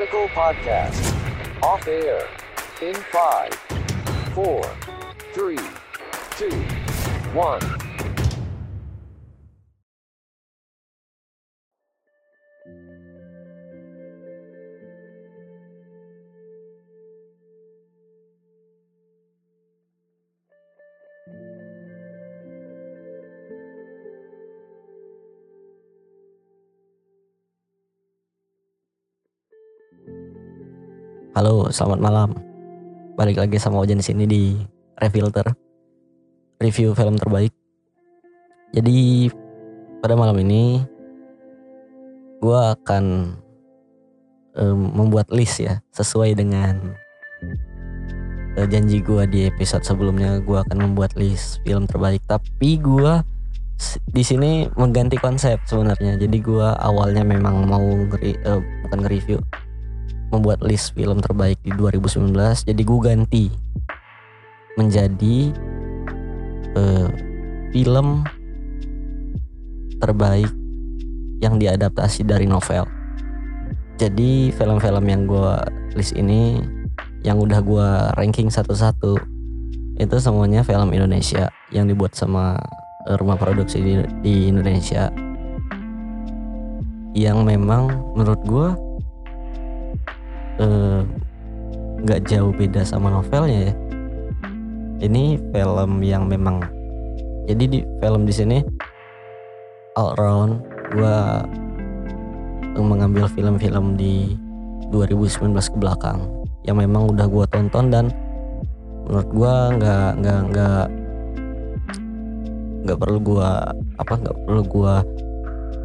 Radical Podcast. Off air. In 5, 4, 3, 2, 1. Halo, selamat malam. Balik lagi sama Ojan di sini di Refilter. Review film terbaik. Jadi pada malam ini gue akan um, membuat list ya sesuai dengan uh, janji gue di episode sebelumnya gue akan membuat list film terbaik tapi gue di sini mengganti konsep sebenarnya jadi gue awalnya memang mau uh, bukan nge-review membuat list film terbaik di 2019 jadi gue ganti menjadi uh, film terbaik yang diadaptasi dari novel. Jadi film-film yang gue list ini yang udah gue ranking satu-satu itu semuanya film Indonesia yang dibuat sama rumah produksi di, di Indonesia. Yang memang menurut gue nggak uh, jauh beda sama novelnya ya. Ini film yang memang jadi di film di sini all around gue mengambil film-film di 2019 ke belakang yang memang udah gue tonton dan menurut gue nggak nggak nggak nggak perlu gue apa nggak perlu gue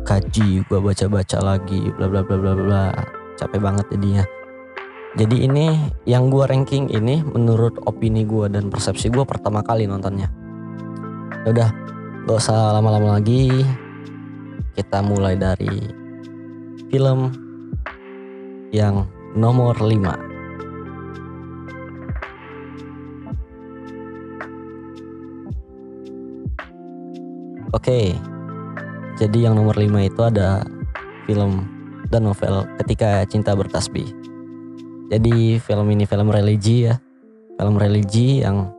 kaji gue baca-baca lagi bla bla bla bla bla. Capek banget jadinya jadi ini yang gue ranking ini menurut opini gue dan persepsi gue pertama kali nontonnya. Ya udah, gak usah lama-lama lagi. Kita mulai dari film yang nomor 5. Oke, jadi yang nomor 5 itu ada film dan novel Ketika Cinta Bertasbih. Jadi film ini film religi ya, film religi yang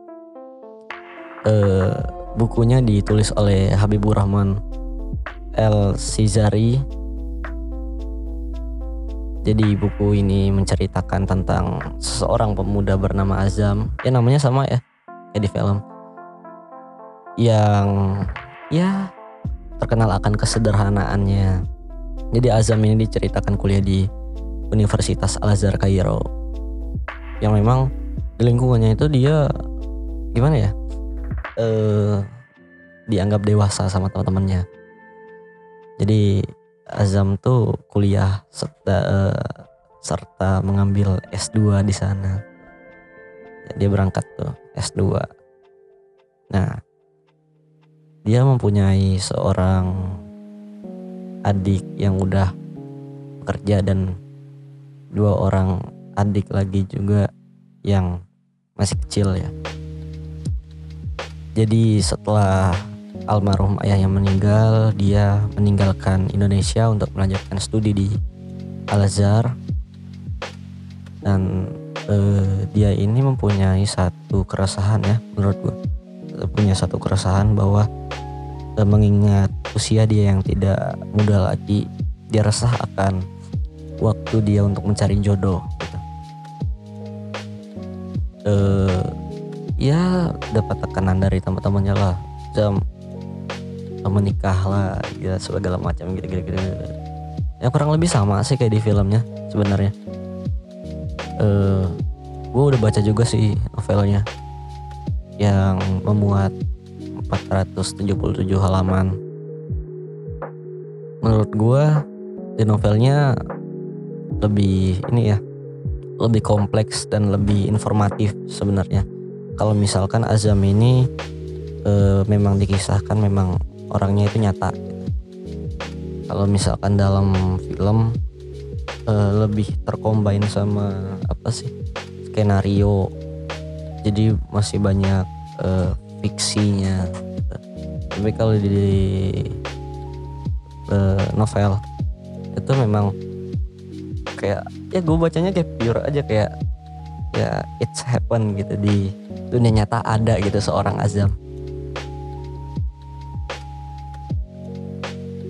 uh, bukunya ditulis oleh Habibur Rahman El Sizari. Jadi buku ini menceritakan tentang seseorang pemuda bernama Azam. Ya namanya sama ya kayak di film. Yang ya terkenal akan kesederhanaannya. Jadi Azam ini diceritakan kuliah di Universitas Al Azhar Kairo. Yang memang di lingkungannya itu dia gimana ya eh dianggap dewasa sama teman-temannya. Jadi Azam tuh kuliah serta eh, serta mengambil S2 di sana. Dia berangkat tuh S2 nah dia mempunyai seorang adik yang udah bekerja dan dua orang adik lagi juga yang masih kecil ya. Jadi setelah almarhum ayah yang meninggal, dia meninggalkan Indonesia untuk melanjutkan studi di Al Azhar dan eh, dia ini mempunyai satu keresahan ya menurut gue punya satu keresahan bahwa eh, mengingat usia dia yang tidak muda lagi dia resah akan waktu dia untuk mencari jodoh gitu. Uh, ya dapat tekanan dari teman-temannya lah. Jam menikah lah ya segala macam gitu-gitu ya kurang lebih sama sih kayak di filmnya sebenarnya. Uh, eh, gue udah baca juga sih novelnya yang memuat 477 halaman. Menurut gue di novelnya lebih ini ya lebih kompleks dan lebih informatif sebenarnya. Kalau misalkan Azam ini e, memang dikisahkan memang orangnya itu nyata. Kalau misalkan dalam film e, lebih terkombain sama apa sih? Skenario. Jadi masih banyak e, fiksinya. Tapi kalau di e, novel itu memang kayak ya gue bacanya kayak pure aja kayak ya it's happen gitu di dunia nyata ada gitu seorang Azam.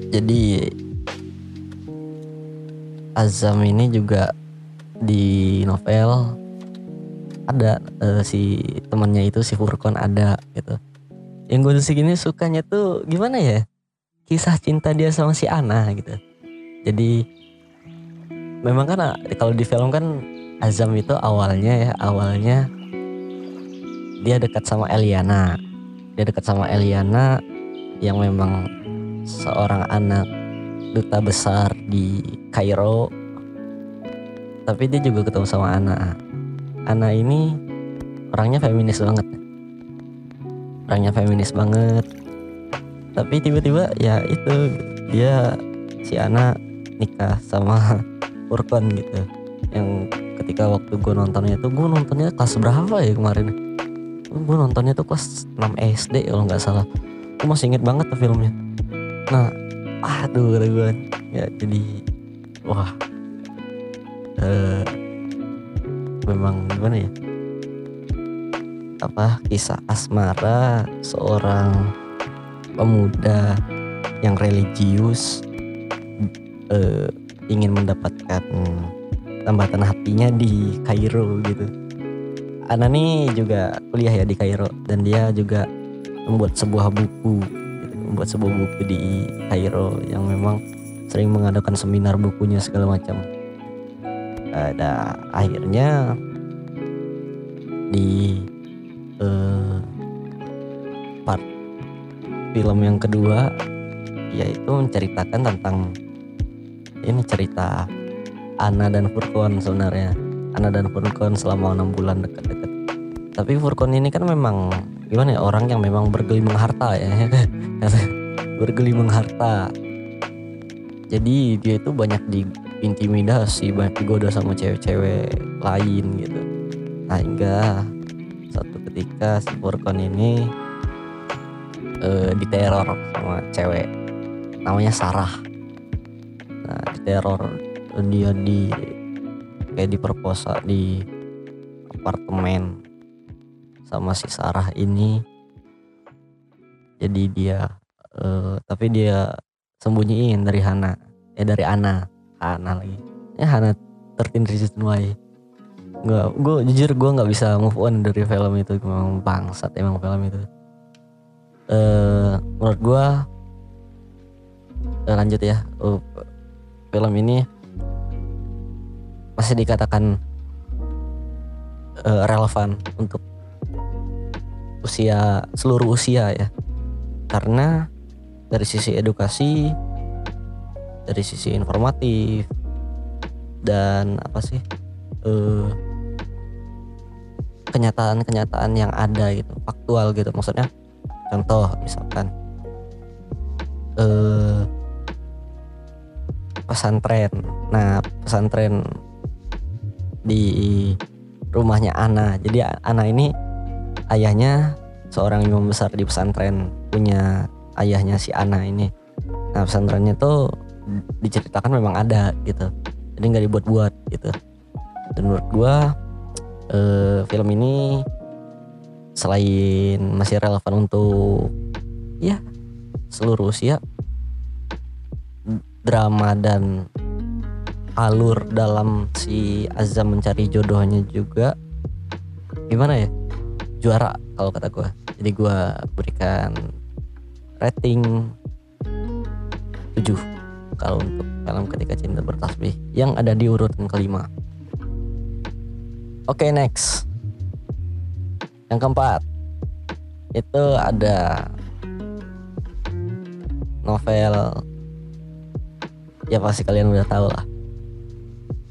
Jadi Azam ini juga di novel ada uh, si temannya itu si Furkon ada gitu. Yang gue segini sukanya tuh gimana ya? Kisah cinta dia sama si Ana gitu. Jadi memang kan kalau di film kan Azam itu awalnya ya awalnya dia dekat sama Eliana. Dia dekat sama Eliana yang memang seorang anak duta besar di Kairo. Tapi dia juga ketemu sama Ana. Ana ini orangnya feminis banget. Orangnya feminis banget. Tapi tiba-tiba ya itu dia si Ana nikah sama Furkon gitu yang ketika waktu gue nontonnya tuh gue nontonnya kelas berapa ya kemarin? Gue nontonnya tuh kelas 6 SD kalau nggak salah. Gue masih inget banget tuh filmnya. Nah aduh kata gue ya jadi wah. Uh, memang gimana ya? Apa kisah asmara seorang pemuda yang religius uh, ingin mendapatkan tambatan hatinya di Kairo gitu. Ana nih juga kuliah ya di Kairo dan dia juga membuat sebuah buku, gitu. membuat sebuah buku di Kairo yang memang sering mengadakan seminar bukunya segala macam. Ada akhirnya di uh, part film yang kedua yaitu menceritakan tentang ini cerita Ana dan Furkon sebenarnya. Ana dan Furkon selama enam bulan dekat-dekat. Tapi Furkon ini kan memang gimana ya orang yang memang bergelimang harta ya. Bergelimang harta. Jadi dia itu banyak diintimidasi banyak digoda sama cewek-cewek lain gitu. Nah hingga satu ketika si Furkon ini uh, diteror sama cewek namanya Sarah diteror dia di kayak diperkosa di apartemen sama si Sarah ini. Jadi dia uh, tapi dia sembunyiin dari Hana eh dari Ana Hana lagi. Ya Hana tertin reason why nggak gue jujur gue nggak bisa move on dari film itu memang bangsat emang film itu. Uh, menurut gue uh, lanjut ya. Uh, film ini masih dikatakan uh, relevan untuk usia seluruh usia ya. Karena dari sisi edukasi dari sisi informatif dan apa sih uh, kenyataan-kenyataan yang ada gitu faktual gitu. Maksudnya contoh misalkan uh, pesantren. Nah, pesantren di rumahnya Ana. Jadi Ana ini ayahnya seorang imam besar di pesantren, punya ayahnya si Ana ini. Nah, pesantrennya tuh diceritakan memang ada gitu. Jadi nggak dibuat-buat gitu. Dan menurut gua eh, film ini selain masih relevan untuk ya seluruh usia drama dan alur dalam si Azam mencari jodohnya juga gimana ya? Juara kalau kata gue jadi gue berikan rating 7 kalau untuk film ketika cinta bertasbih yang ada di urutan kelima. Oke okay, next. Yang keempat itu ada novel ya pasti kalian udah tahu lah.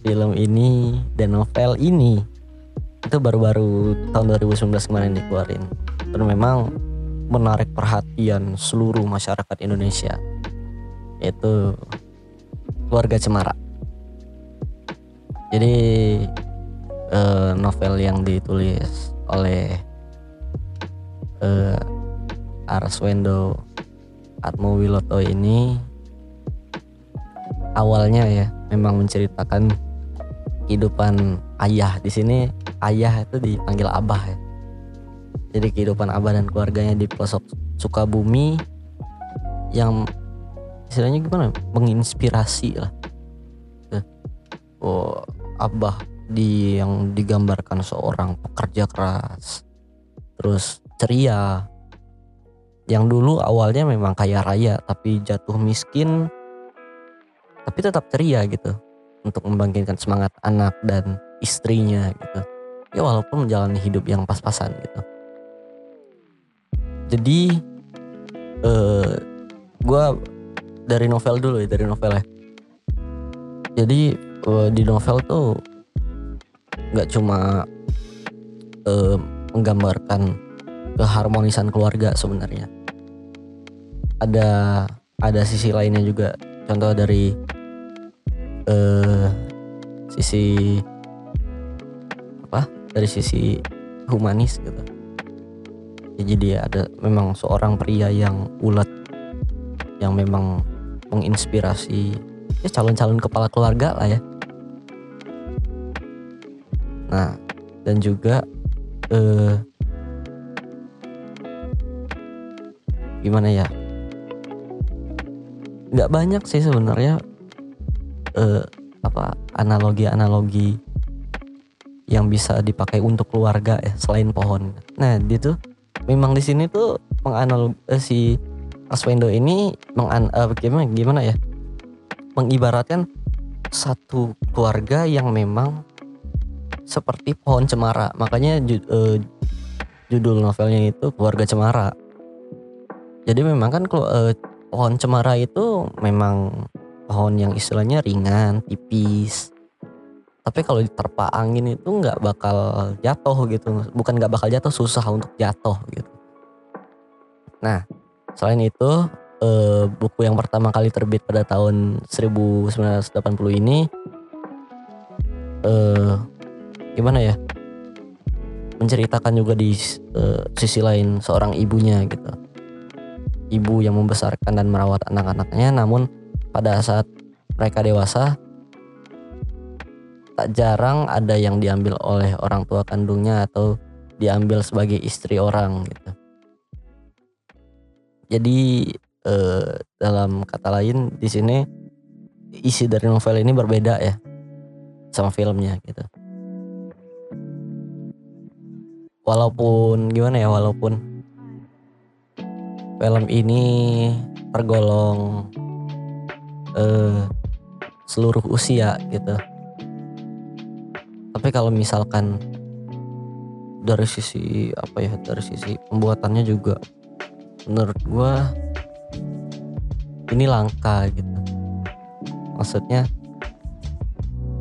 Film ini dan novel ini itu baru-baru tahun 2019 kemarin dikeluarin. Dan memang menarik perhatian seluruh masyarakat Indonesia yaitu keluarga Cemara. Jadi eh, novel yang ditulis oleh eh, Arswendo Atmo Wiloto ini awalnya ya memang menceritakan kehidupan ayah di sini. Ayah itu dipanggil abah ya. Jadi kehidupan abah dan keluarganya di pelosok Sukabumi yang istilahnya gimana? Menginspirasi lah. Oh abah di yang digambarkan seorang pekerja keras terus ceria. Yang dulu awalnya memang kaya raya tapi jatuh miskin tapi tetap ceria gitu untuk membangkitkan semangat anak dan istrinya gitu. Ya walaupun menjalani hidup yang pas-pasan gitu. Jadi eh gue dari novel dulu ya dari novel ya jadi eh, di novel tuh nggak cuma eh, menggambarkan keharmonisan keluarga sebenarnya. Ada ada sisi lainnya juga contoh dari eh sisi apa? Dari sisi humanis gitu. Ya, jadi ada memang seorang pria yang ulet yang memang menginspirasi ya calon-calon kepala keluarga lah ya. Nah dan juga eh gimana ya nggak banyak sih sebenarnya eh, apa analogi-analogi yang bisa dipakai untuk keluarga ya selain pohon. Nah, dia tuh memang di sini tuh menganalog eh, si Aswendo ini mengan eh, gimana gimana ya? Mengibaratkan satu keluarga yang memang seperti pohon cemara. Makanya ju, eh, judul novelnya itu Keluarga Cemara. Jadi memang kan kalau eh, pohon cemara itu memang pohon yang istilahnya ringan, tipis. Tapi kalau diterpa angin itu nggak bakal jatuh gitu. Bukan nggak bakal jatuh, susah untuk jatuh gitu. Nah, selain itu eh, buku yang pertama kali terbit pada tahun 1980 ini eh gimana ya? Menceritakan juga di eh, sisi lain seorang ibunya gitu. Ibu yang membesarkan dan merawat anak-anaknya namun pada saat mereka dewasa tak jarang ada yang diambil oleh orang tua kandungnya atau diambil sebagai istri orang gitu. Jadi eh, dalam kata lain di sini isi dari novel ini berbeda ya sama filmnya gitu. Walaupun gimana ya walaupun film ini tergolong eh, seluruh usia gitu. Tapi kalau misalkan dari sisi apa ya dari sisi pembuatannya juga menurut gua ini langka gitu. Maksudnya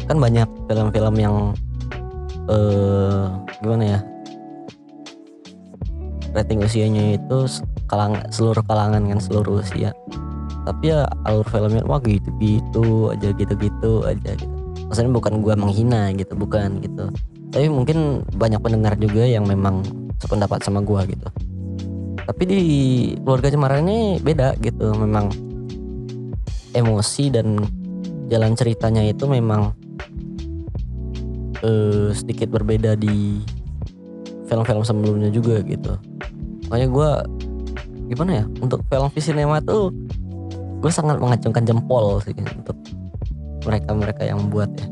kan banyak film-film yang eh gimana ya rating usianya itu kalang seluruh kalangan kan seluruh usia. Tapi ya alur filmnya wah gitu gitu aja gitu gitu aja gitu. Maksudnya bukan gua menghina gitu bukan gitu. Tapi mungkin banyak pendengar juga yang memang sependapat sama gua gitu. Tapi di keluarga Cemara ini beda gitu. Memang emosi dan jalan ceritanya itu memang eh, sedikit berbeda di film-film sebelumnya juga gitu makanya gua gimana ya untuk film Visinema tuh gue sangat mengacungkan jempol sih untuk mereka-mereka yang buat ya.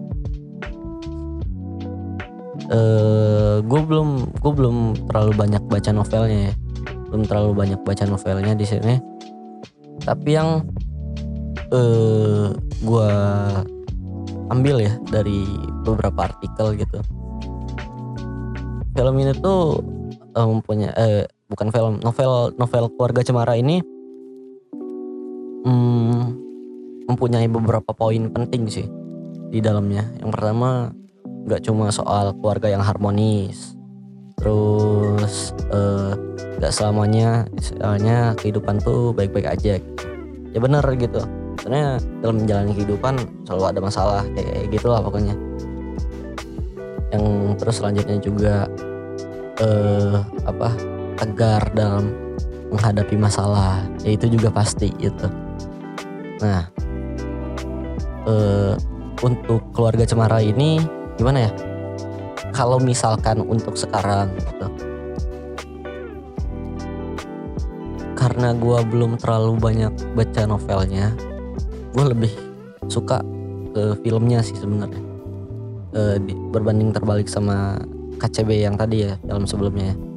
Eh, gue belum gue belum terlalu banyak baca novelnya ya, belum terlalu banyak baca novelnya di sini. Tapi yang eh gue ambil ya dari beberapa artikel gitu. Film ini tuh eh, mempunyai eh bukan film novel novel keluarga cemara ini hmm, mempunyai beberapa poin penting sih di dalamnya. Yang pertama nggak cuma soal keluarga yang harmonis, terus eh, nggak selamanya misalnya kehidupan tuh baik-baik aja. Ya benar gitu. Karena dalam menjalani kehidupan selalu ada masalah kayak gitu lah pokoknya. Yang terus selanjutnya juga eh apa tegar dalam menghadapi masalah, ya itu juga pasti gitu. Nah, eh, untuk keluarga Cemara ini gimana ya? Kalau misalkan untuk sekarang gitu. Karena gue belum terlalu banyak baca novelnya gue lebih suka ke filmnya sih sebenarnya. E, berbanding terbalik sama KCB yang tadi ya film sebelumnya e,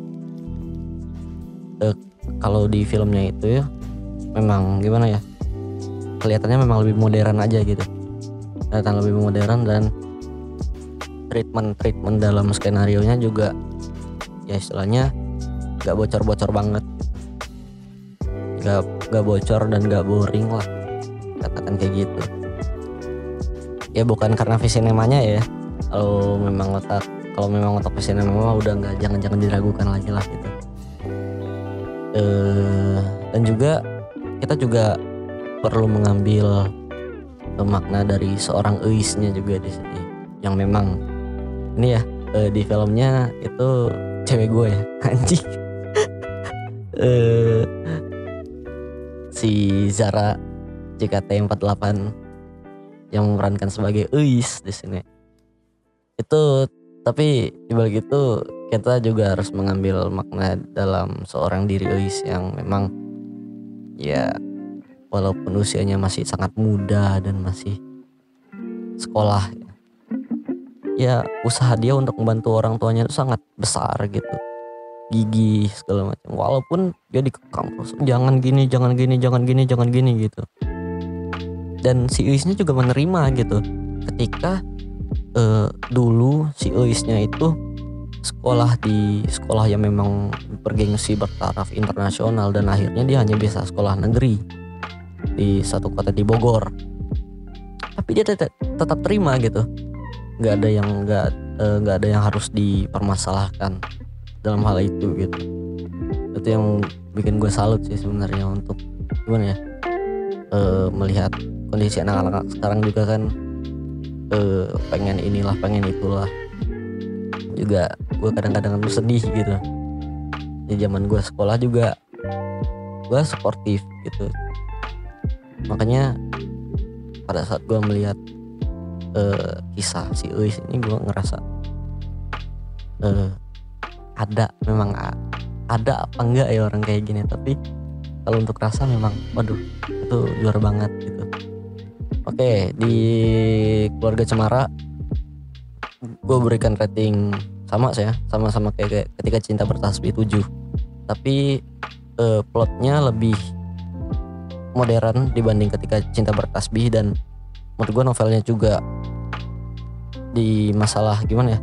kalau di filmnya itu ya memang gimana ya kelihatannya memang lebih modern aja gitu. Kelihatan lebih modern dan treatment treatment dalam skenario nya juga ya istilahnya gak bocor-bocor banget. Gak, gak bocor dan gak boring lah katakan kayak gitu. Ya bukan karena visi namanya ya kalau memang otak kalau memang otak visi nama udah nggak jangan-jangan diragukan lagi lah gitu eh dan juga kita juga perlu mengambil makna dari seorang Eisnya juga di sini yang memang ini ya eh, di filmnya itu cewek gue ya anjing. Eh, si Zara JKT48 yang memerankan sebagai Eis di sini. Itu tapi dibalik itu kita juga harus mengambil makna dalam seorang diri Eis yang memang ya walaupun usianya masih sangat muda dan masih sekolah ya, usaha dia untuk membantu orang tuanya itu sangat besar gitu. Gigi segala macam. Walaupun dia dikekang terus jangan gini jangan gini jangan gini jangan gini gitu. Dan si Uisnya juga menerima gitu. Ketika uh, dulu si Uisnya itu sekolah di sekolah yang memang bergengsi bertaraf internasional dan akhirnya dia hanya bisa sekolah negeri di satu kota di Bogor. Tapi dia tetap, tetap terima gitu. Nggak ada yang nggak eh, nggak ada yang harus dipermasalahkan dalam hal itu gitu. Itu yang bikin gue salut sih sebenarnya untuk gimana ya uh, melihat kondisi anak-anak sekarang juga kan uh, pengen inilah pengen itulah juga gue kadang-kadang bersedih gitu. Di zaman gue sekolah juga gue sportif gitu. Makanya pada saat gue melihat uh, kisah si Uis ini gue ngerasa uh, ada memang ada apa enggak ya orang kayak gini. Tapi kalau untuk rasa memang waduh itu luar banget gitu. Oke di keluarga Cemara gue berikan rating sama saya sama-sama kayak ketika cinta bertasbih 7 tapi uh, plotnya lebih modern dibanding ketika cinta bertasbih dan menurut gue novelnya juga di masalah gimana ya?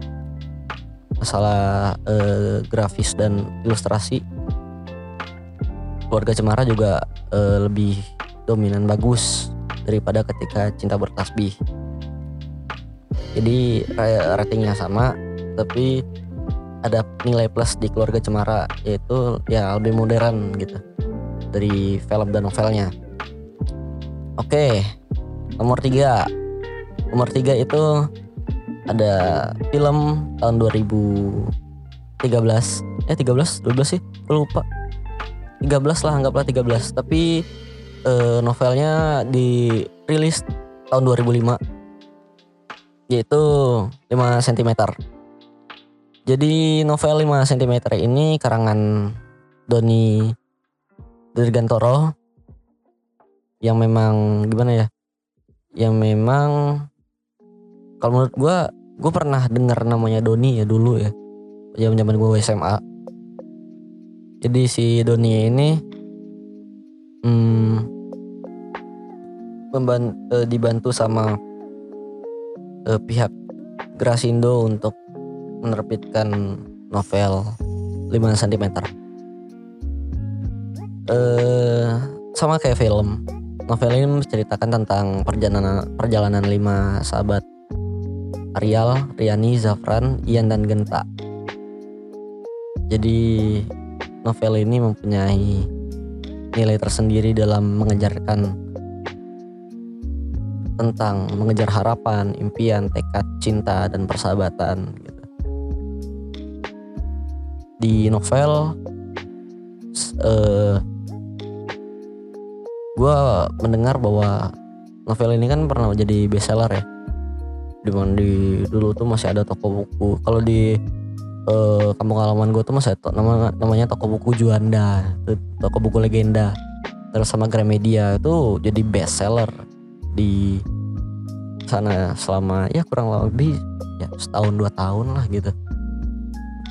Masalah eh, grafis dan ilustrasi. Keluarga Cemara juga eh, lebih dominan bagus daripada ketika cinta bertasbih jadi ratingnya sama tapi ada nilai plus di keluarga Cemara yaitu ya lebih modern gitu dari film dan novelnya Oke, nomor tiga. Nomor tiga itu ada film tahun 2013. Eh 13, 12 sih, lupa. 13 lah, anggaplah 13. Tapi eh, novelnya dirilis tahun 2005 yaitu 5 cm. Jadi novel 5 cm ini karangan Doni Dirgantoro yang memang gimana ya yang memang kalau menurut gue gue pernah dengar namanya Doni ya dulu ya zaman zaman gue SMA jadi si Doni ini hmm, membantu, eh, dibantu sama eh, pihak Grasindo untuk menerbitkan novel 5 cm eh sama kayak film Novel ini menceritakan tentang perjalanan perjalanan lima sahabat Arial, Riani, Zafran, Ian dan Genta. Jadi novel ini mempunyai nilai tersendiri dalam mengejarkan tentang mengejar harapan, impian, tekad, cinta dan persahabatan gitu. Di novel uh, gue mendengar bahwa novel ini kan pernah jadi bestseller ya. Di mana di dulu tuh masih ada toko buku. Kalau di eh, kampung halaman gue tuh masih to- nama namanya toko buku Juanda. Toko buku legenda. Terus sama Gramedia itu jadi best seller di sana selama ya kurang lebih ya setahun dua tahun lah gitu.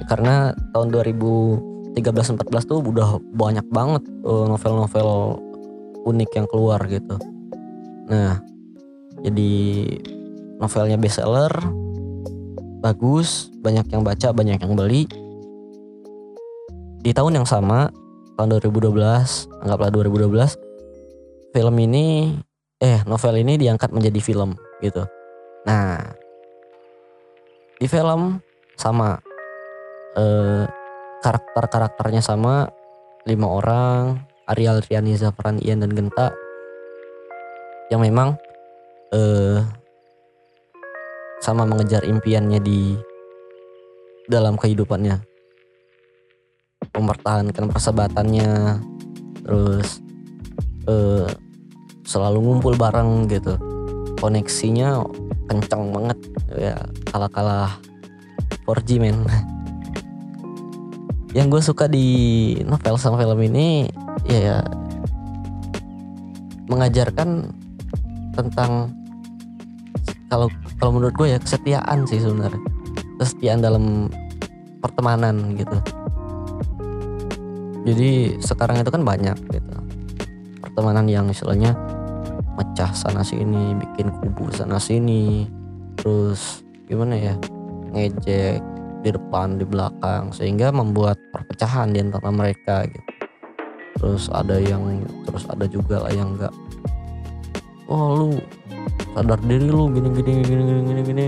Karena tahun 2013-14 tuh udah banyak banget eh, novel-novel unik yang keluar gitu. Nah jadi novelnya bestseller bagus banyak yang baca banyak yang beli. Di tahun yang sama tahun 2012 anggaplah 2012 film ini eh novel ini diangkat menjadi film gitu. Nah di film sama eh, karakter-karakternya sama lima orang Ariel Riani Zafran Ian dan Genta yang memang eh sama mengejar impiannya di dalam kehidupannya. Mempertahankan persahabatannya terus eh selalu ngumpul bareng gitu. Koneksinya kencang banget. Ya kalah kalah 4G men. Yang gue suka di novel sama film ini ya, ya mengajarkan tentang kalau kalau menurut gue ya kesetiaan sih sebenarnya. Kesetiaan dalam pertemanan gitu. Jadi sekarang itu kan banyak gitu. Pertemanan yang istilahnya mecah sana sini bikin kubu sana sini. Terus gimana ya? Ngejek di depan di belakang sehingga membuat perpecahan di antara mereka gitu. Terus ada yang terus ada juga lah yang enggak oh lu sadar diri lu gini gini gini gini gini gini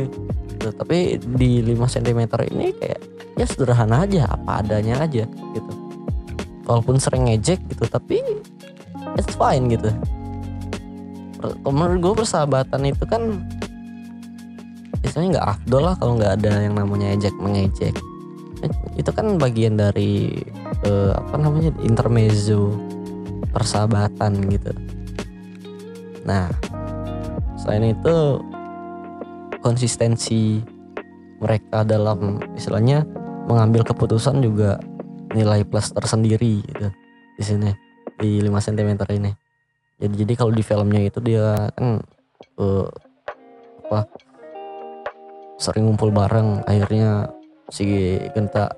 Gitu. tapi di 5 cm ini kayak ya sederhana aja apa adanya aja gitu. Walaupun sering ngejek gitu tapi it's fine gitu menurut gue persahabatan itu kan istilahnya nggak afdol lah kalau nggak ada yang namanya ejek mengejek. Itu kan bagian dari eh, apa namanya intermezzo persahabatan gitu. Nah selain itu konsistensi mereka dalam istilahnya mengambil keputusan juga nilai plus tersendiri gitu di sini di 5 cm ini jadi jadi kalau di filmnya itu dia kan eh, apa sering ngumpul bareng. Akhirnya si Genta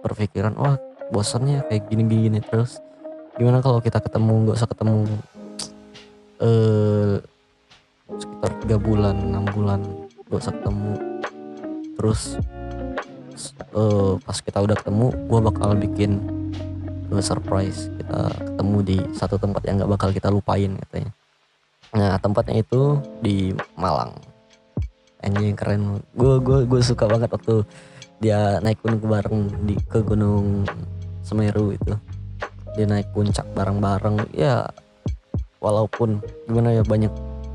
berpikiran wah bosannya kayak gini gini, terus. Gimana kalau kita ketemu nggak usah ketemu eh sekitar tiga bulan enam bulan nggak usah ketemu. Terus eh, pas kita udah ketemu gue bakal bikin eh, surprise kita ketemu di satu tempat yang nggak bakal kita lupain katanya. Nah tempatnya itu di Malang. Anjing keren. Gue gue gue suka banget waktu dia naik gunung bareng di ke gunung Semeru itu. Dia naik puncak bareng-bareng. Ya walaupun gimana ya banyak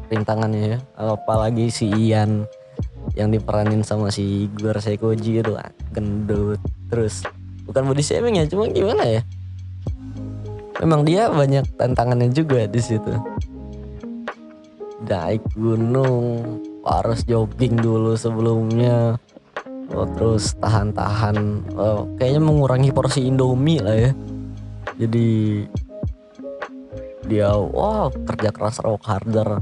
rintangannya ya. Apalagi si Ian yang diperanin sama si Igor Sekoji itu ah, gendut. Terus bukan body shaming ya cuma gimana ya memang dia banyak tantangannya juga di situ. Naik gunung harus jogging dulu sebelumnya. Oh, terus tahan-tahan. Oh, kayaknya mengurangi porsi Indomie lah ya. Jadi dia wah kerja keras rock harder.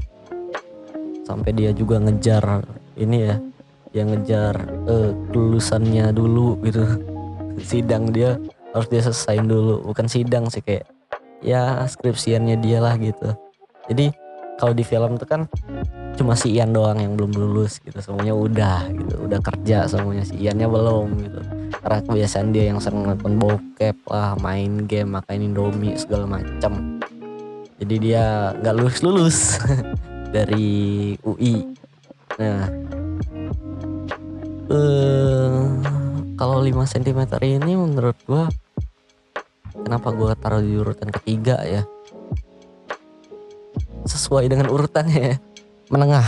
Sampai dia juga ngejar ini ya dia ngejar eh, kelulusannya dulu gitu. Sidang dia harus dia selesaiin dulu. Bukan sidang sih kayak ya skripsiannya dia lah gitu. Jadi kalau di film tuh kan cuma si Ian doang yang belum lulus gitu. Semuanya udah gitu udah kerja semuanya. Si Iannya belum gitu. Karena kebiasaan dia yang sering nonton bokep lah main game makan indomie segala macam jadi dia nggak lulus lulus dari UI nah eh kalau 5 cm ini menurut gua kenapa gua taruh di urutan ketiga ya? Sesuai dengan urutannya ya. Menengah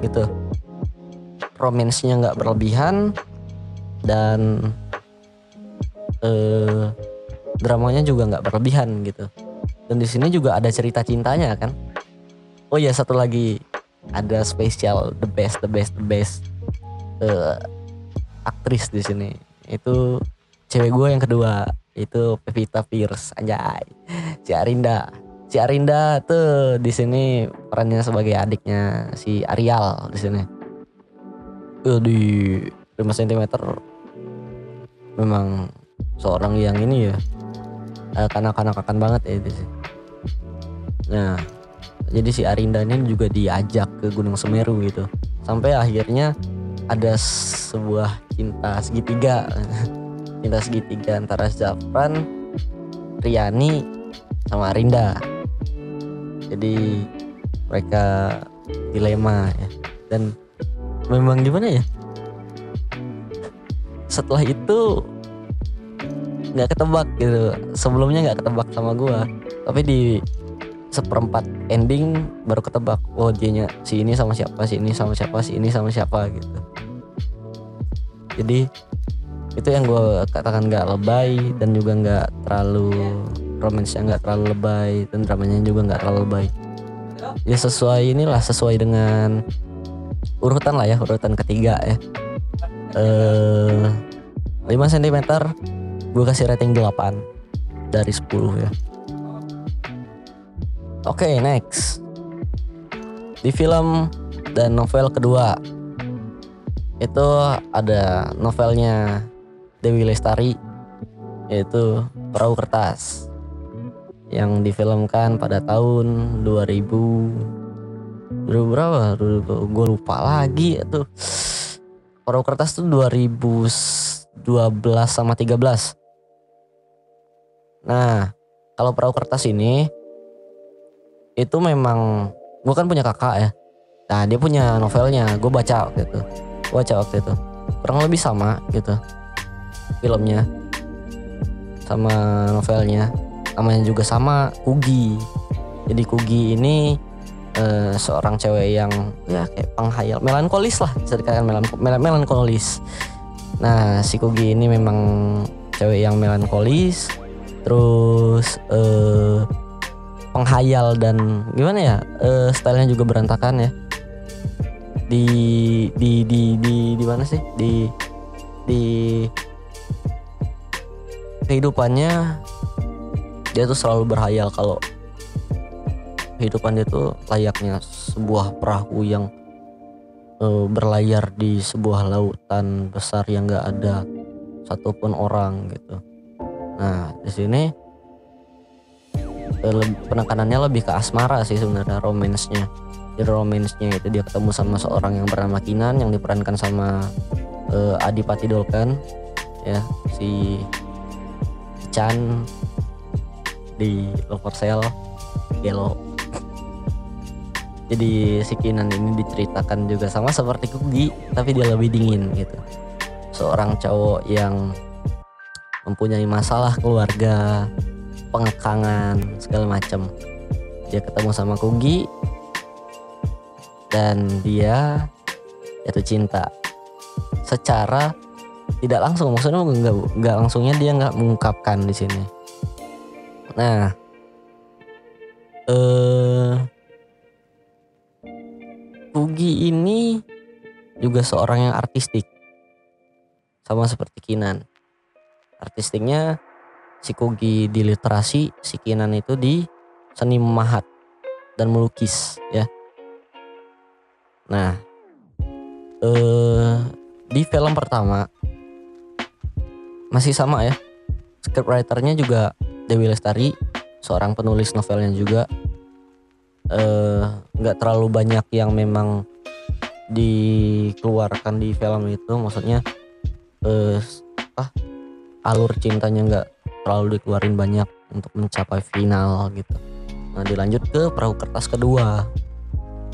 gitu. Romansnya nggak berlebihan dan eh dramanya juga nggak berlebihan gitu. Dan di sini juga ada cerita cintanya kan? Oh ya satu lagi. Ada spesial the best the best the best uh, aktris di sini. Itu cewek gue yang kedua itu Pevita Pierce anjay. Si Arinda. Si Arinda tuh di sini perannya sebagai adiknya si Arial di sini. Uh, di 5 cm memang seorang yang ini ya. Uh, kanak-kanakan banget ya itu sih nah jadi si Arinda ini juga diajak ke Gunung Semeru gitu. Sampai akhirnya ada sebuah cinta segitiga cinta segitiga antara Zafran Riani sama Arinda jadi mereka dilema ya. Dan memang gimana ya? Setelah itu nggak ketebak gitu. Sebelumnya nggak ketebak sama gua. Tapi di seperempat ending baru ketebak. Oh dia si ini sama siapa si ini sama siapa si ini sama siapa gitu. Jadi itu yang gue katakan nggak lebay dan juga nggak terlalu romansnya nggak terlalu lebay dan dramanya juga nggak terlalu lebay. Ya sesuai inilah sesuai dengan urutan lah ya urutan ketiga ya. Eh 5 cm gue kasih rating 8 dari 10 ya. Oke, okay, next. Di film dan novel kedua itu ada novelnya Dewi Lestari yaitu Perahu Kertas yang difilmkan pada tahun 2000 berapa? Gue lupa lagi itu. Perahu Kertas tuh 2012 sama 13. Nah, kalau Perahu Kertas ini itu memang gue kan punya kakak ya nah dia punya novelnya gue baca waktu itu gue baca waktu itu kurang lebih sama gitu filmnya sama novelnya namanya juga sama Kugi. Jadi Kugi ini uh, seorang cewek yang ya kayak penghayal melankolis lah bisa dikatakan melan melankolis. Nah si Kugi ini memang cewek yang melankolis terus uh, penghayal dan gimana ya uh, stylenya juga berantakan ya. Di di di di di mana sih? Di di kehidupannya dia tuh selalu berhayal kalau kehidupan dia tuh layaknya sebuah perahu yang uh, berlayar di sebuah lautan besar yang gak ada satupun orang gitu. Nah di sini Eh, penekanannya lebih ke asmara sih sebenarnya romansnya di romansnya itu dia ketemu sama seorang yang bernama Kinan yang diperankan sama uh, Adipati Dolken ya si Chan di Cell Gelo. Jadi si Kinan ini diceritakan juga sama seperti Kugi tapi dia lebih dingin gitu. Seorang cowok yang mempunyai masalah keluarga pengekangan segala macam. Dia ketemu sama Kugi dan dia jatuh cinta secara tidak langsung maksudnya nggak nggak langsungnya dia nggak mengungkapkan di sini. Nah eh Kugi ini juga seorang yang artistik. Sama seperti Kinan. Artistiknya si Kogi di literasi, si Kinan itu di seni memahat dan melukis ya. Nah, eh, di film pertama masih sama ya. Scriptwriternya juga Dewi Lestari, seorang penulis novelnya juga. Eh, nggak eh, terlalu banyak yang memang dikeluarkan di film itu, maksudnya eh, ah alur cintanya nggak terlalu dikeluarin banyak untuk mencapai final gitu. Nah dilanjut ke perahu kertas kedua.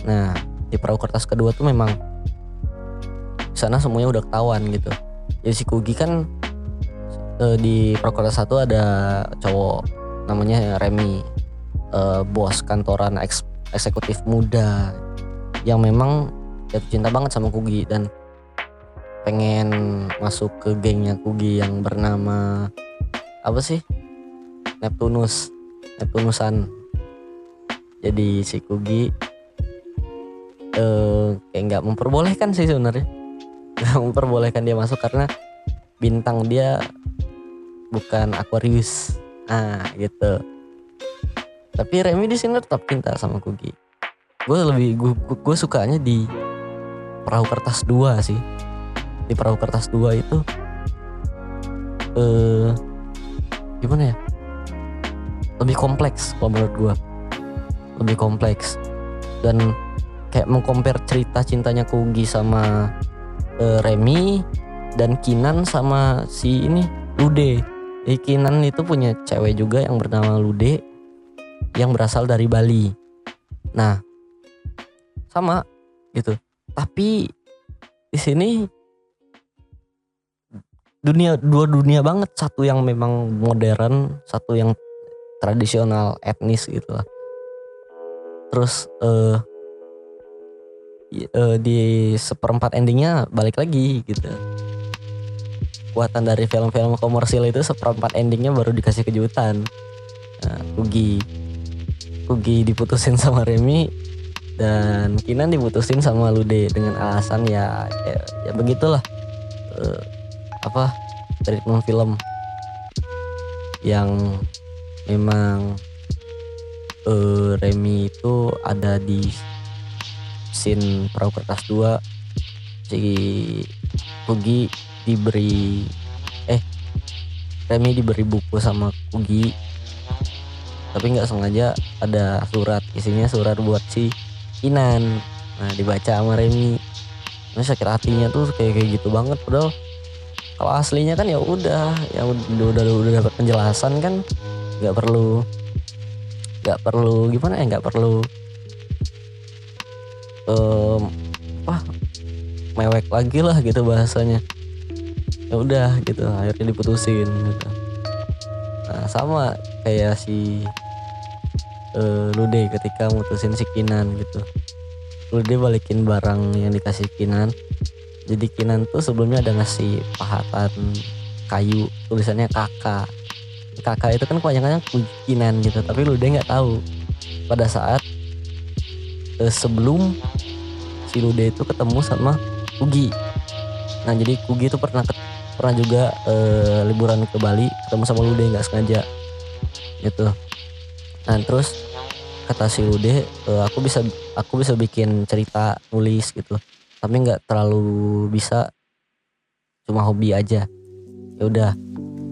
Nah di perahu kertas kedua tuh memang sana semuanya udah ketahuan gitu. Jadi si Kugi kan e, di kertas satu ada cowok namanya Remy, e, bos kantoran eks, eksekutif muda yang memang jatuh cinta banget sama Kugi dan pengen masuk ke gengnya Kugi yang bernama apa sih? Neptunus Neptunusan. Jadi si Kugi eh, kayak nggak memperbolehkan sih sebenarnya. Nggak memperbolehkan dia masuk karena bintang dia bukan Aquarius. Ah gitu. Tapi Remy di sini tetap cinta sama Kugi gue lebih gue gue sukanya di perahu kertas dua sih. Di perahu kertas dua itu eh gimana ya? Lebih kompleks kalau menurut gue lebih kompleks. Dan kayak mengcompare cerita cintanya Kugi sama eh, Remy dan Kinan sama si ini Lude. Jadi Kinan itu punya cewek juga yang bernama Lude yang berasal dari Bali. Nah sama gitu. Tapi di sini dunia dua dunia banget. Satu yang memang modern satu yang tradisional etnis gitu lah. Terus y- eh, di seperempat endingnya balik lagi gitu kuatan dari film-film komersil itu seperempat endingnya baru dikasih kejutan. Nah, Kugi. Kugi diputusin sama Remy dan Kinan diputusin sama Lude dengan alasan ya ya, ya begitulah. Eh, apa treatment film yang memang eh Remy itu ada di scene perahu kertas 2 si Kugi diberi eh Remy diberi buku sama Kugi. Tapi nggak sengaja ada surat isinya surat buat si Kinan nah dibaca sama Remy nah sakit hatinya tuh kayak kayak gitu banget padahal kalau aslinya kan ya udah ya udah udah, udah dapat penjelasan kan nggak perlu nggak perlu gimana ya nggak perlu em apa mewek lagi lah gitu bahasanya ya udah gitu akhirnya diputusin gitu. Nah sama kayak si eh, Lude ketika mutusin si Kinan gitu. Lude balikin barang yang dikasih Kinan. Jadi Kinan tuh sebelumnya ada ngasih pahatan kayu tulisannya kakak kakak itu kan kebanyakan Kinan gitu tapi Lude nggak tahu. Pada saat eh, sebelum si Lude itu ketemu sama Kugi nah jadi Kugi itu pernah pernah juga eh, liburan ke Bali ketemu sama Lude nggak sengaja. Gitu. Nah terus kata si Lude "Eh, aku bisa aku bisa bikin cerita nulis gitu. Tapi nggak terlalu bisa cuma hobi aja. Ya udah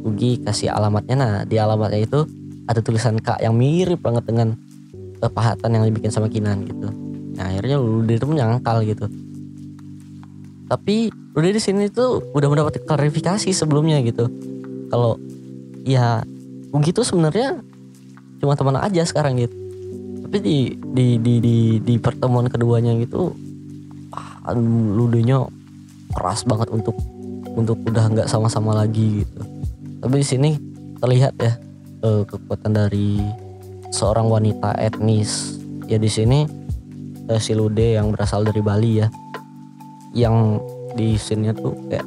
Ugi kasih alamatnya. Nah di alamatnya itu ada tulisan kak yang mirip banget dengan pahatan yang dibikin sama Kinan gitu. Nah akhirnya Lude itu menyangkal gitu tapi Lude di sini tuh udah mendapat klarifikasi sebelumnya gitu. Kalau ya Ugi tuh sebenarnya cuma teman aja sekarang gitu. Tapi di di di di, di pertemuan keduanya gitu ah, Ludenya keras banget untuk untuk udah nggak sama-sama lagi gitu. Tapi di sini terlihat ya eh, kekuatan dari seorang wanita etnis. Ya di sini eh, si Lude yang berasal dari Bali ya yang di scene tuh kayak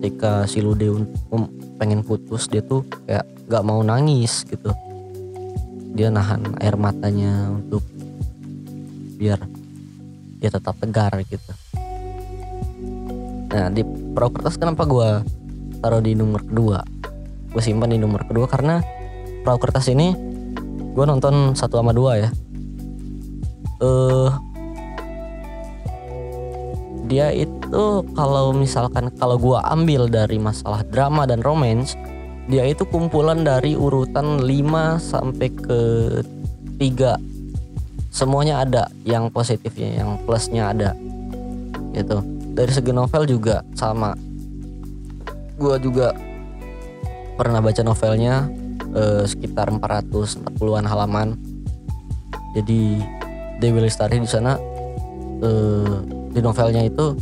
ketika si Lude pengen putus dia tuh kayak nggak mau nangis gitu. Dia nahan air matanya untuk biar dia tetap tegar gitu. Nah di perahu kertas kenapa gua taruh di nomor kedua? Gue simpan di nomor kedua karena perahu kertas ini gue nonton satu sama dua ya. Eh dia itu kalau misalkan kalau gua ambil dari masalah drama dan romance dia itu kumpulan dari urutan 5 sampai ke 3 semuanya ada yang positifnya yang plusnya ada gitu. Dari segi novel juga sama. Gua juga pernah baca novelnya eh, sekitar 440-an halaman. Jadi Dewi Lestari di sana eh, di novelnya itu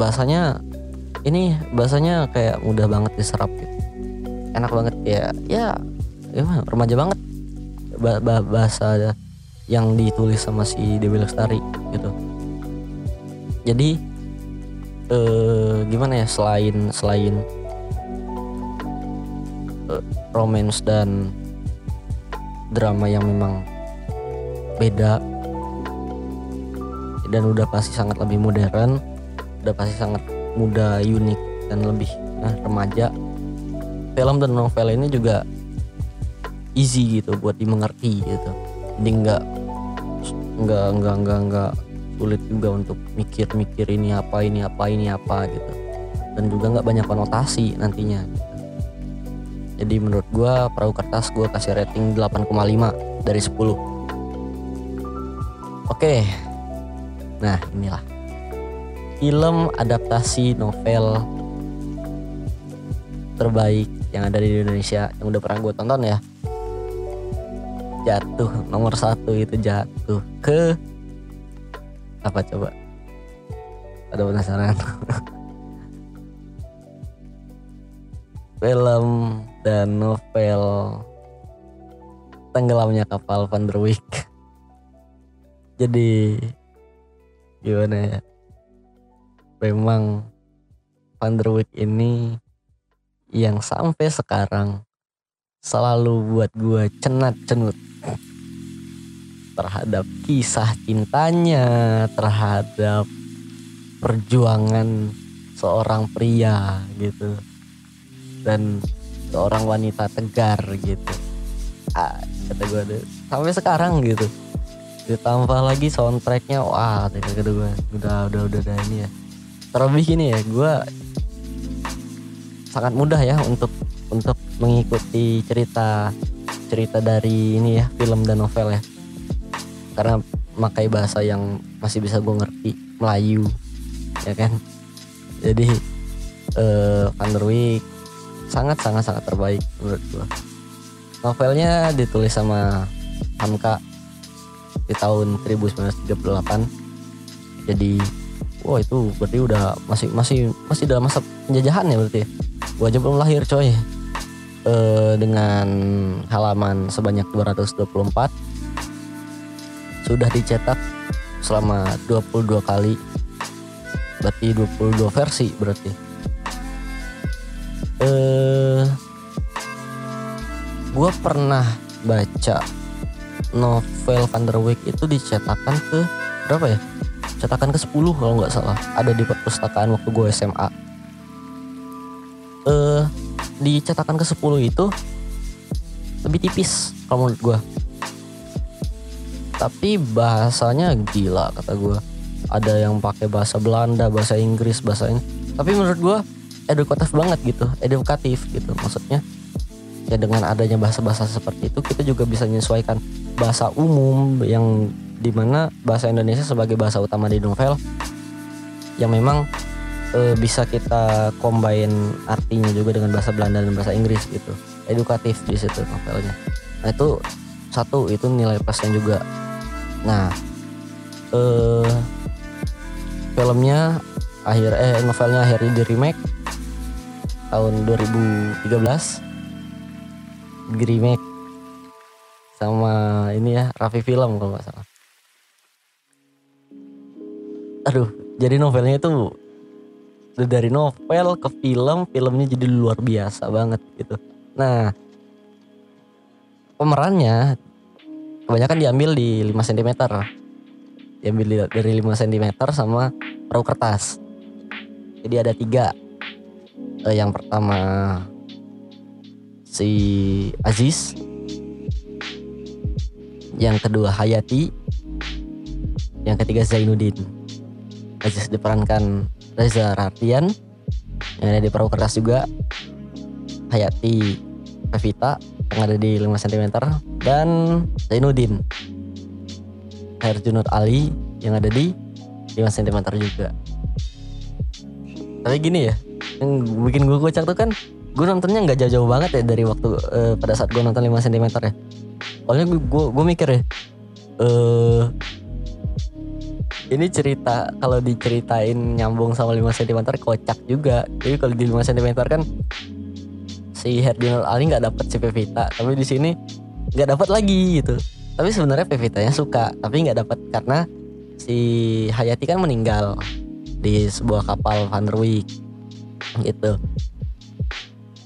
bahasanya ini bahasanya kayak mudah banget diserap gitu. Enak banget ya ya ya remaja banget. Ba- ba- bahasa yang ditulis sama si Dewi Lestari gitu. Jadi eh, gimana ya selain selain eh, romance dan drama yang memang beda dan udah pasti sangat lebih modern udah pasti sangat muda unik dan lebih nah, remaja. Film dan novel ini juga easy gitu buat dimengerti gitu. Jadi nggak nggak nggak nggak nggak sulit juga untuk mikir-mikir ini apa ini apa ini apa gitu. Dan juga nggak banyak konotasi nantinya. Jadi menurut gua perahu kertas gua kasih rating 8,5 dari 10 oke nah inilah. Film adaptasi novel terbaik yang ada di Indonesia yang udah pernah gue tonton ya. Jatuh nomor satu itu jatuh ke apa coba? Ada penasaran. Film dan novel tenggelamnya kapal Van der Wijk. Jadi gimana ya memang Van ini yang sampai sekarang selalu buat gue cenat cenut terhadap kisah cintanya, terhadap perjuangan seorang pria gitu dan seorang wanita tegar gitu. Ah, kata gue sampai sekarang gitu. Ditambah lagi soundtracknya, wah, kata gue udah udah udah, udah ini ya. Terlebih gini ya, gue sangat mudah ya untuk untuk mengikuti cerita cerita dari ini ya film dan novel ya. Karena makai bahasa yang masih bisa gue ngerti Melayu ya kan? Jadi uh, Van sangat sangat sangat terbaik menurut gue novelnya ditulis sama Hamka di tahun 1938 jadi wah itu berarti udah masih masih masih dalam masa penjajahan ya berarti ya? Gue aja belum lahir coy. E, dengan halaman sebanyak 224 sudah dicetak selama 22 kali. Berarti 22 versi berarti. Eh gue pernah baca novel Van der Wijk itu dicetakan ke berapa ya? Cetakan ke 10 kalau nggak salah. Ada di perpustakaan waktu gue SMA eh di cetakan ke 10 itu lebih tipis kalau menurut gue tapi bahasanya gila kata gue ada yang pakai bahasa Belanda bahasa Inggris bahasa ini. Tapi menurut gue edukatif banget gitu. Edukatif gitu maksudnya. Ya dengan adanya bahasa-bahasa seperti itu kita juga bisa menyesuaikan bahasa umum yang di mana bahasa Indonesia sebagai bahasa utama di novel yang memang e, bisa kita combine artinya juga dengan bahasa Belanda dan bahasa Inggris gitu. Edukatif di situ novelnya. Nah itu satu itu nilai plusnya juga. Nah, eh, filmnya akhir eh novelnya akhirnya di remake tahun 2013 di remake sama ini ya Raffi Film kalau nggak salah. Aduh, jadi novelnya itu dari novel ke film, filmnya jadi luar biasa banget gitu. Nah, pemerannya kebanyakan diambil di 5 cm diambil dari 5 cm sama perahu kertas jadi ada tiga uh, yang pertama si Aziz yang kedua Hayati. Yang ketiga Zainuddin. Aziz diperankan Reza Rartian yang ada di perahu kertas juga Hayati Pevita yang ada di 5 cm dan Zainuddin. Herjunut Ali yang ada di 5 cm juga. Tapi gini ya yang bikin gue kocak tuh kan gue nontonnya nggak jauh-jauh banget ya dari waktu uh, pada saat gue nonton 5 cm ya soalnya gue, gue, gue mikir ya uh, ini cerita kalau diceritain nyambung sama 5 cm kocak juga. Jadi kalau di 5 cm kan si Herjunut Ali nggak dapet si Pevita. Tapi di sini nggak dapat lagi gitu. Tapi sebenarnya Pevitanya suka tapi nggak dapat karena si Hayati kan meninggal di sebuah kapal Van der Wijk gitu.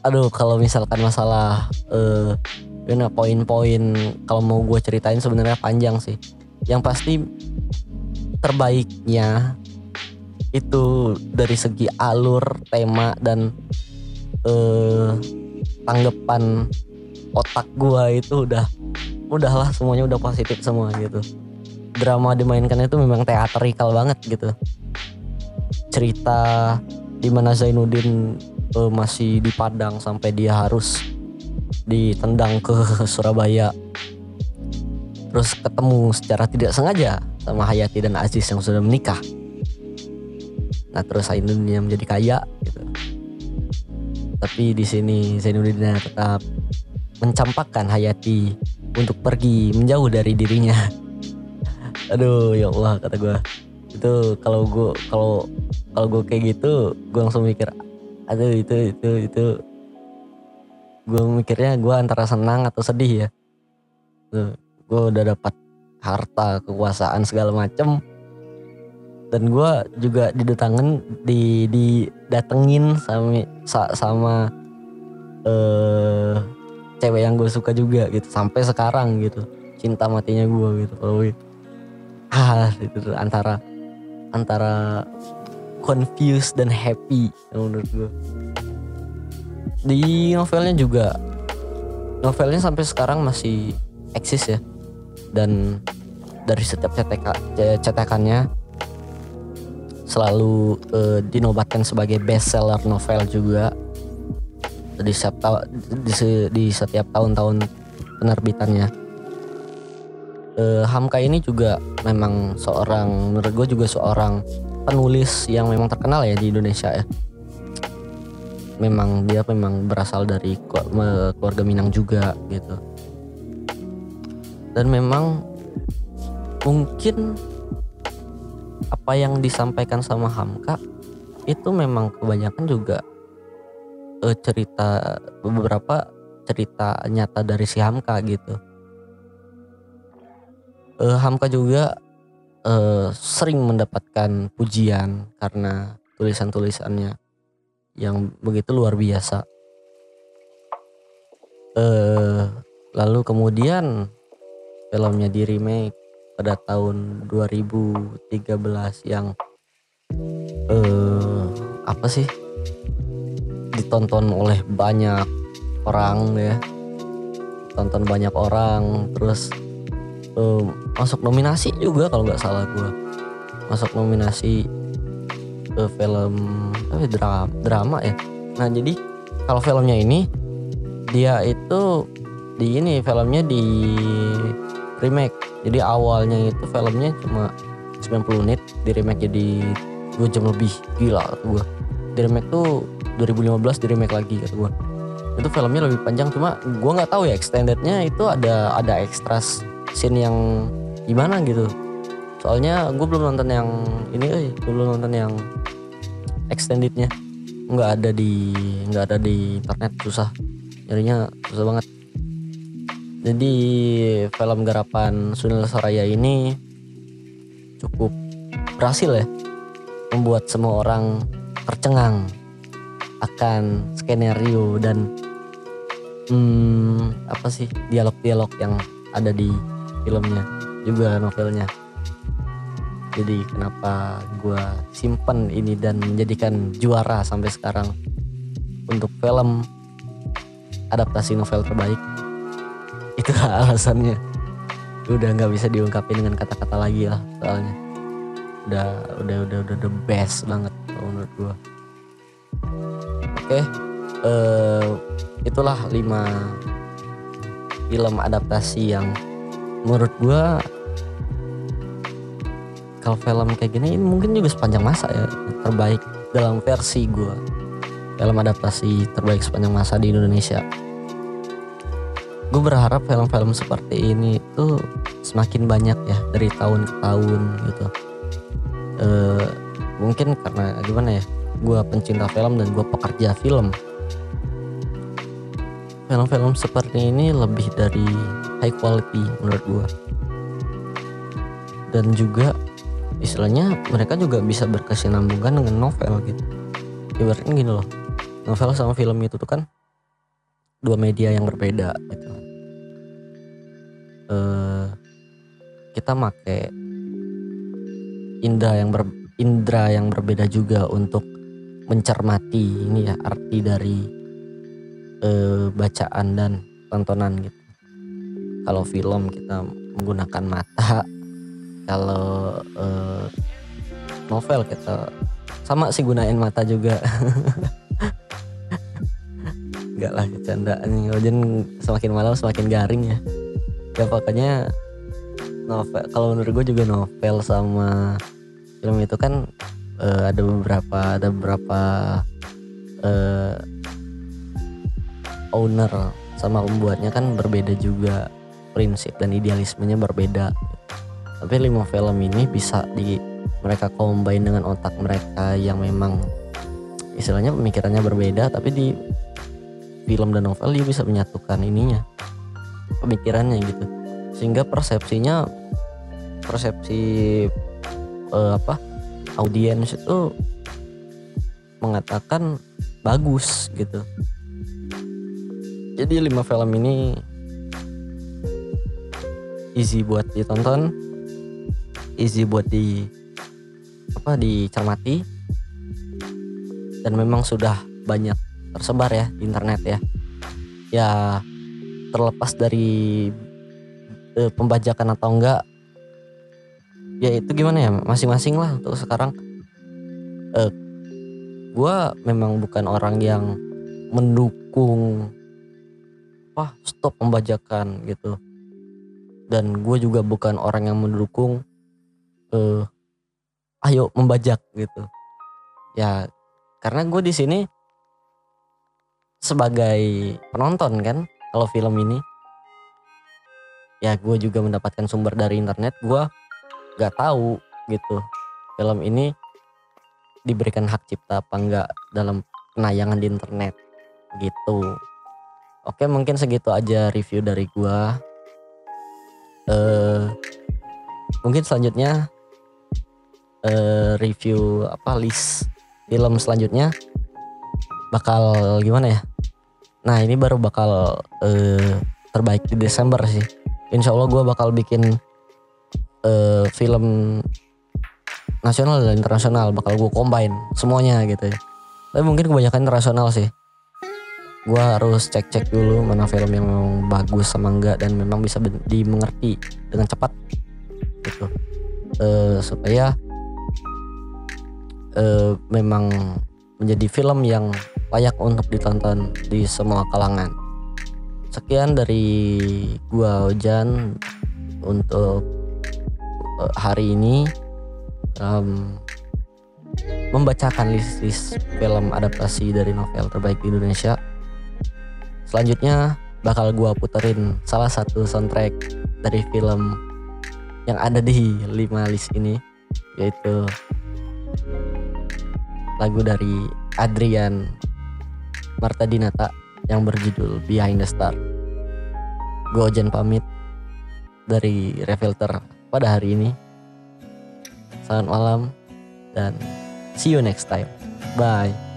Aduh kalau misalkan masalah uh, poin-poin kalau mau gue ceritain sebenarnya panjang sih. Yang pasti terbaiknya itu dari segi alur tema dan eh tanggapan otak gua itu udah udahlah semuanya udah positif semua gitu. Drama dimainkan itu memang teatrikal banget gitu. Cerita di mana Zainuddin eh, masih di Padang sampai dia harus ditendang ke Surabaya. Terus ketemu secara tidak sengaja sama Hayati dan Aziz yang sudah menikah. Nah terus Zainuddin yang menjadi kaya gitu. Tapi di sini Zainuddin tetap mencampakkan Hayati untuk pergi menjauh dari dirinya. Aduh ya Allah kata gue itu kalau gue kalau kalau gue kayak gitu gue langsung mikir aduh itu itu itu gue mikirnya gue antara senang atau sedih ya. Gue udah dapat harta kekuasaan segala macem. Dan gue juga didatengin di didatengin sama sama eh cewek yang gue suka juga gitu sampai sekarang gitu. Cinta matinya gue gitu kalau ah itu antara antara confused dan happy menurut gue di novelnya juga novelnya sampai sekarang masih eksis ya dan dari setiap cetek cetakannya selalu uh, dinobatkan sebagai bestseller novel juga di setiap di, di setiap tahun-tahun penerbitannya. Uh, Hamka ini juga memang seorang menurut gue juga seorang penulis yang memang terkenal ya di Indonesia ya. Memang dia memang berasal dari keluarga Minang juga gitu. Dan memang mungkin apa yang disampaikan sama Hamka itu memang kebanyakan juga uh, cerita beberapa cerita nyata dari si Hamka gitu. Uh, Hamka juga uh, sering mendapatkan pujian karena tulisan-tulisannya yang begitu luar biasa. Uh, lalu kemudian filmnya di remake pada tahun 2013 yang eh apa sih? Ditonton oleh banyak orang ya. Tonton banyak orang terus eh, masuk nominasi juga kalau nggak salah gue masuk nominasi ke film eh, drama drama ya. Nah jadi kalau filmnya ini dia itu di ini filmnya di remake. Jadi awalnya itu filmnya cuma 90 menit di remake jadi 2 jam lebih. Gila kata gue di remake tuh 2015 di remake lagi kata gue itu filmnya lebih panjang cuma gue nggak tahu ya extendednya itu ada ada extras scene yang gimana gitu soalnya gue belum nonton yang ini eh gue belum nonton yang extendednya. Nggak ada di nggak ada di internet susah. Nyarinya susah banget. Jadi film garapan Sunil Soraya ini cukup berhasil ya membuat semua orang tercengang akan skenario dan hmm, apa sih dialog-dialog yang ada di filmnya juga novelnya. Jadi kenapa gue simpen ini dan menjadikan juara sampai sekarang? Untuk film adaptasi novel terbaik. Itu alasannya. Udah nggak bisa diungkapin dengan kata-kata lagi lah soalnya. Udah udah udah udah the best banget menurut gua. Oke okay. uh, eh, itulah lima film adaptasi yang menurut gua kalau film kayak gini ini mungkin juga sepanjang masa ya terbaik dalam versi gua. Film adaptasi terbaik sepanjang masa di Indonesia. Gue berharap film-film seperti ini itu semakin banyak ya dari tahun ke tahun gitu. E, mungkin karena gimana ya gue pencinta film dan gue pekerja film. Film-film seperti ini lebih dari high quality menurut gue dan juga istilahnya mereka juga bisa berkesinambungan dengan novel gitu ibaratnya gini loh novel sama film itu tuh kan dua media yang berbeda gitu uh, kita make indra yang ber, indra yang berbeda juga untuk mencermati ini ya arti dari eh, bacaan dan tontonan gitu. Kalau film kita menggunakan mata, kalau eh, novel kita sama sih gunain mata juga. Enggak lah canda Ojen semakin malam semakin garing ya. Ya pokoknya novel kalau menurut gue juga novel sama film itu kan uh, ada beberapa ada beberapa uh, owner sama pembuatnya kan berbeda juga prinsip dan idealismenya berbeda tapi lima film ini bisa di mereka combine dengan otak mereka yang memang istilahnya pemikirannya berbeda tapi di film dan novel dia bisa menyatukan ininya pemikirannya gitu. Sehingga persepsinya persepsi uh, apa audiens itu mengatakan bagus gitu. Jadi lima film ini easy buat ditonton easy buat di apa dicermati. Dan memang sudah banyak tersebar ya di internet ya. Ya terlepas dari e, pembajakan atau enggak ya itu gimana ya masing-masing lah untuk sekarang. E, gue memang bukan orang yang mendukung apa stop pembajakan gitu. Dan gue juga bukan orang yang mendukung eh, ayo membajak gitu ya karena gue di sini sebagai penonton kan kalau film ini ya gue juga mendapatkan sumber dari internet gue gak tahu gitu film ini diberikan hak cipta apa enggak dalam penayangan di internet gitu Oke mungkin segitu aja review dari gua. Uh, mungkin selanjutnya uh, review apa list film selanjutnya bakal gimana ya? Nah ini baru bakal uh, terbaik di Desember sih. Insya Allah gue bakal bikin uh, film nasional dan internasional bakal gue combine semuanya gitu ya. Tapi mungkin kebanyakan internasional sih gue harus cek-cek dulu mana film yang memang bagus sama enggak dan memang bisa dimengerti dengan cepat gitu uh, supaya uh, memang menjadi film yang layak untuk ditonton di semua kalangan. Sekian dari gua Ojan untuk uh, hari ini. Um, membacakan list-list film adaptasi dari novel terbaik di Indonesia. Selanjutnya bakal gua puterin salah satu soundtrack dari film yang ada di lima list ini yaitu lagu dari Adrian Marta Dinata yang berjudul Behind the Star. Gue Ojan pamit dari Refilter pada hari ini. Selamat malam dan see you next time. Bye.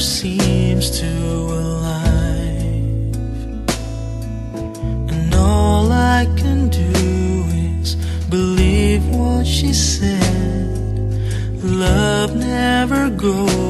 seems to alive. And all I can do is believe what she said. Love never goes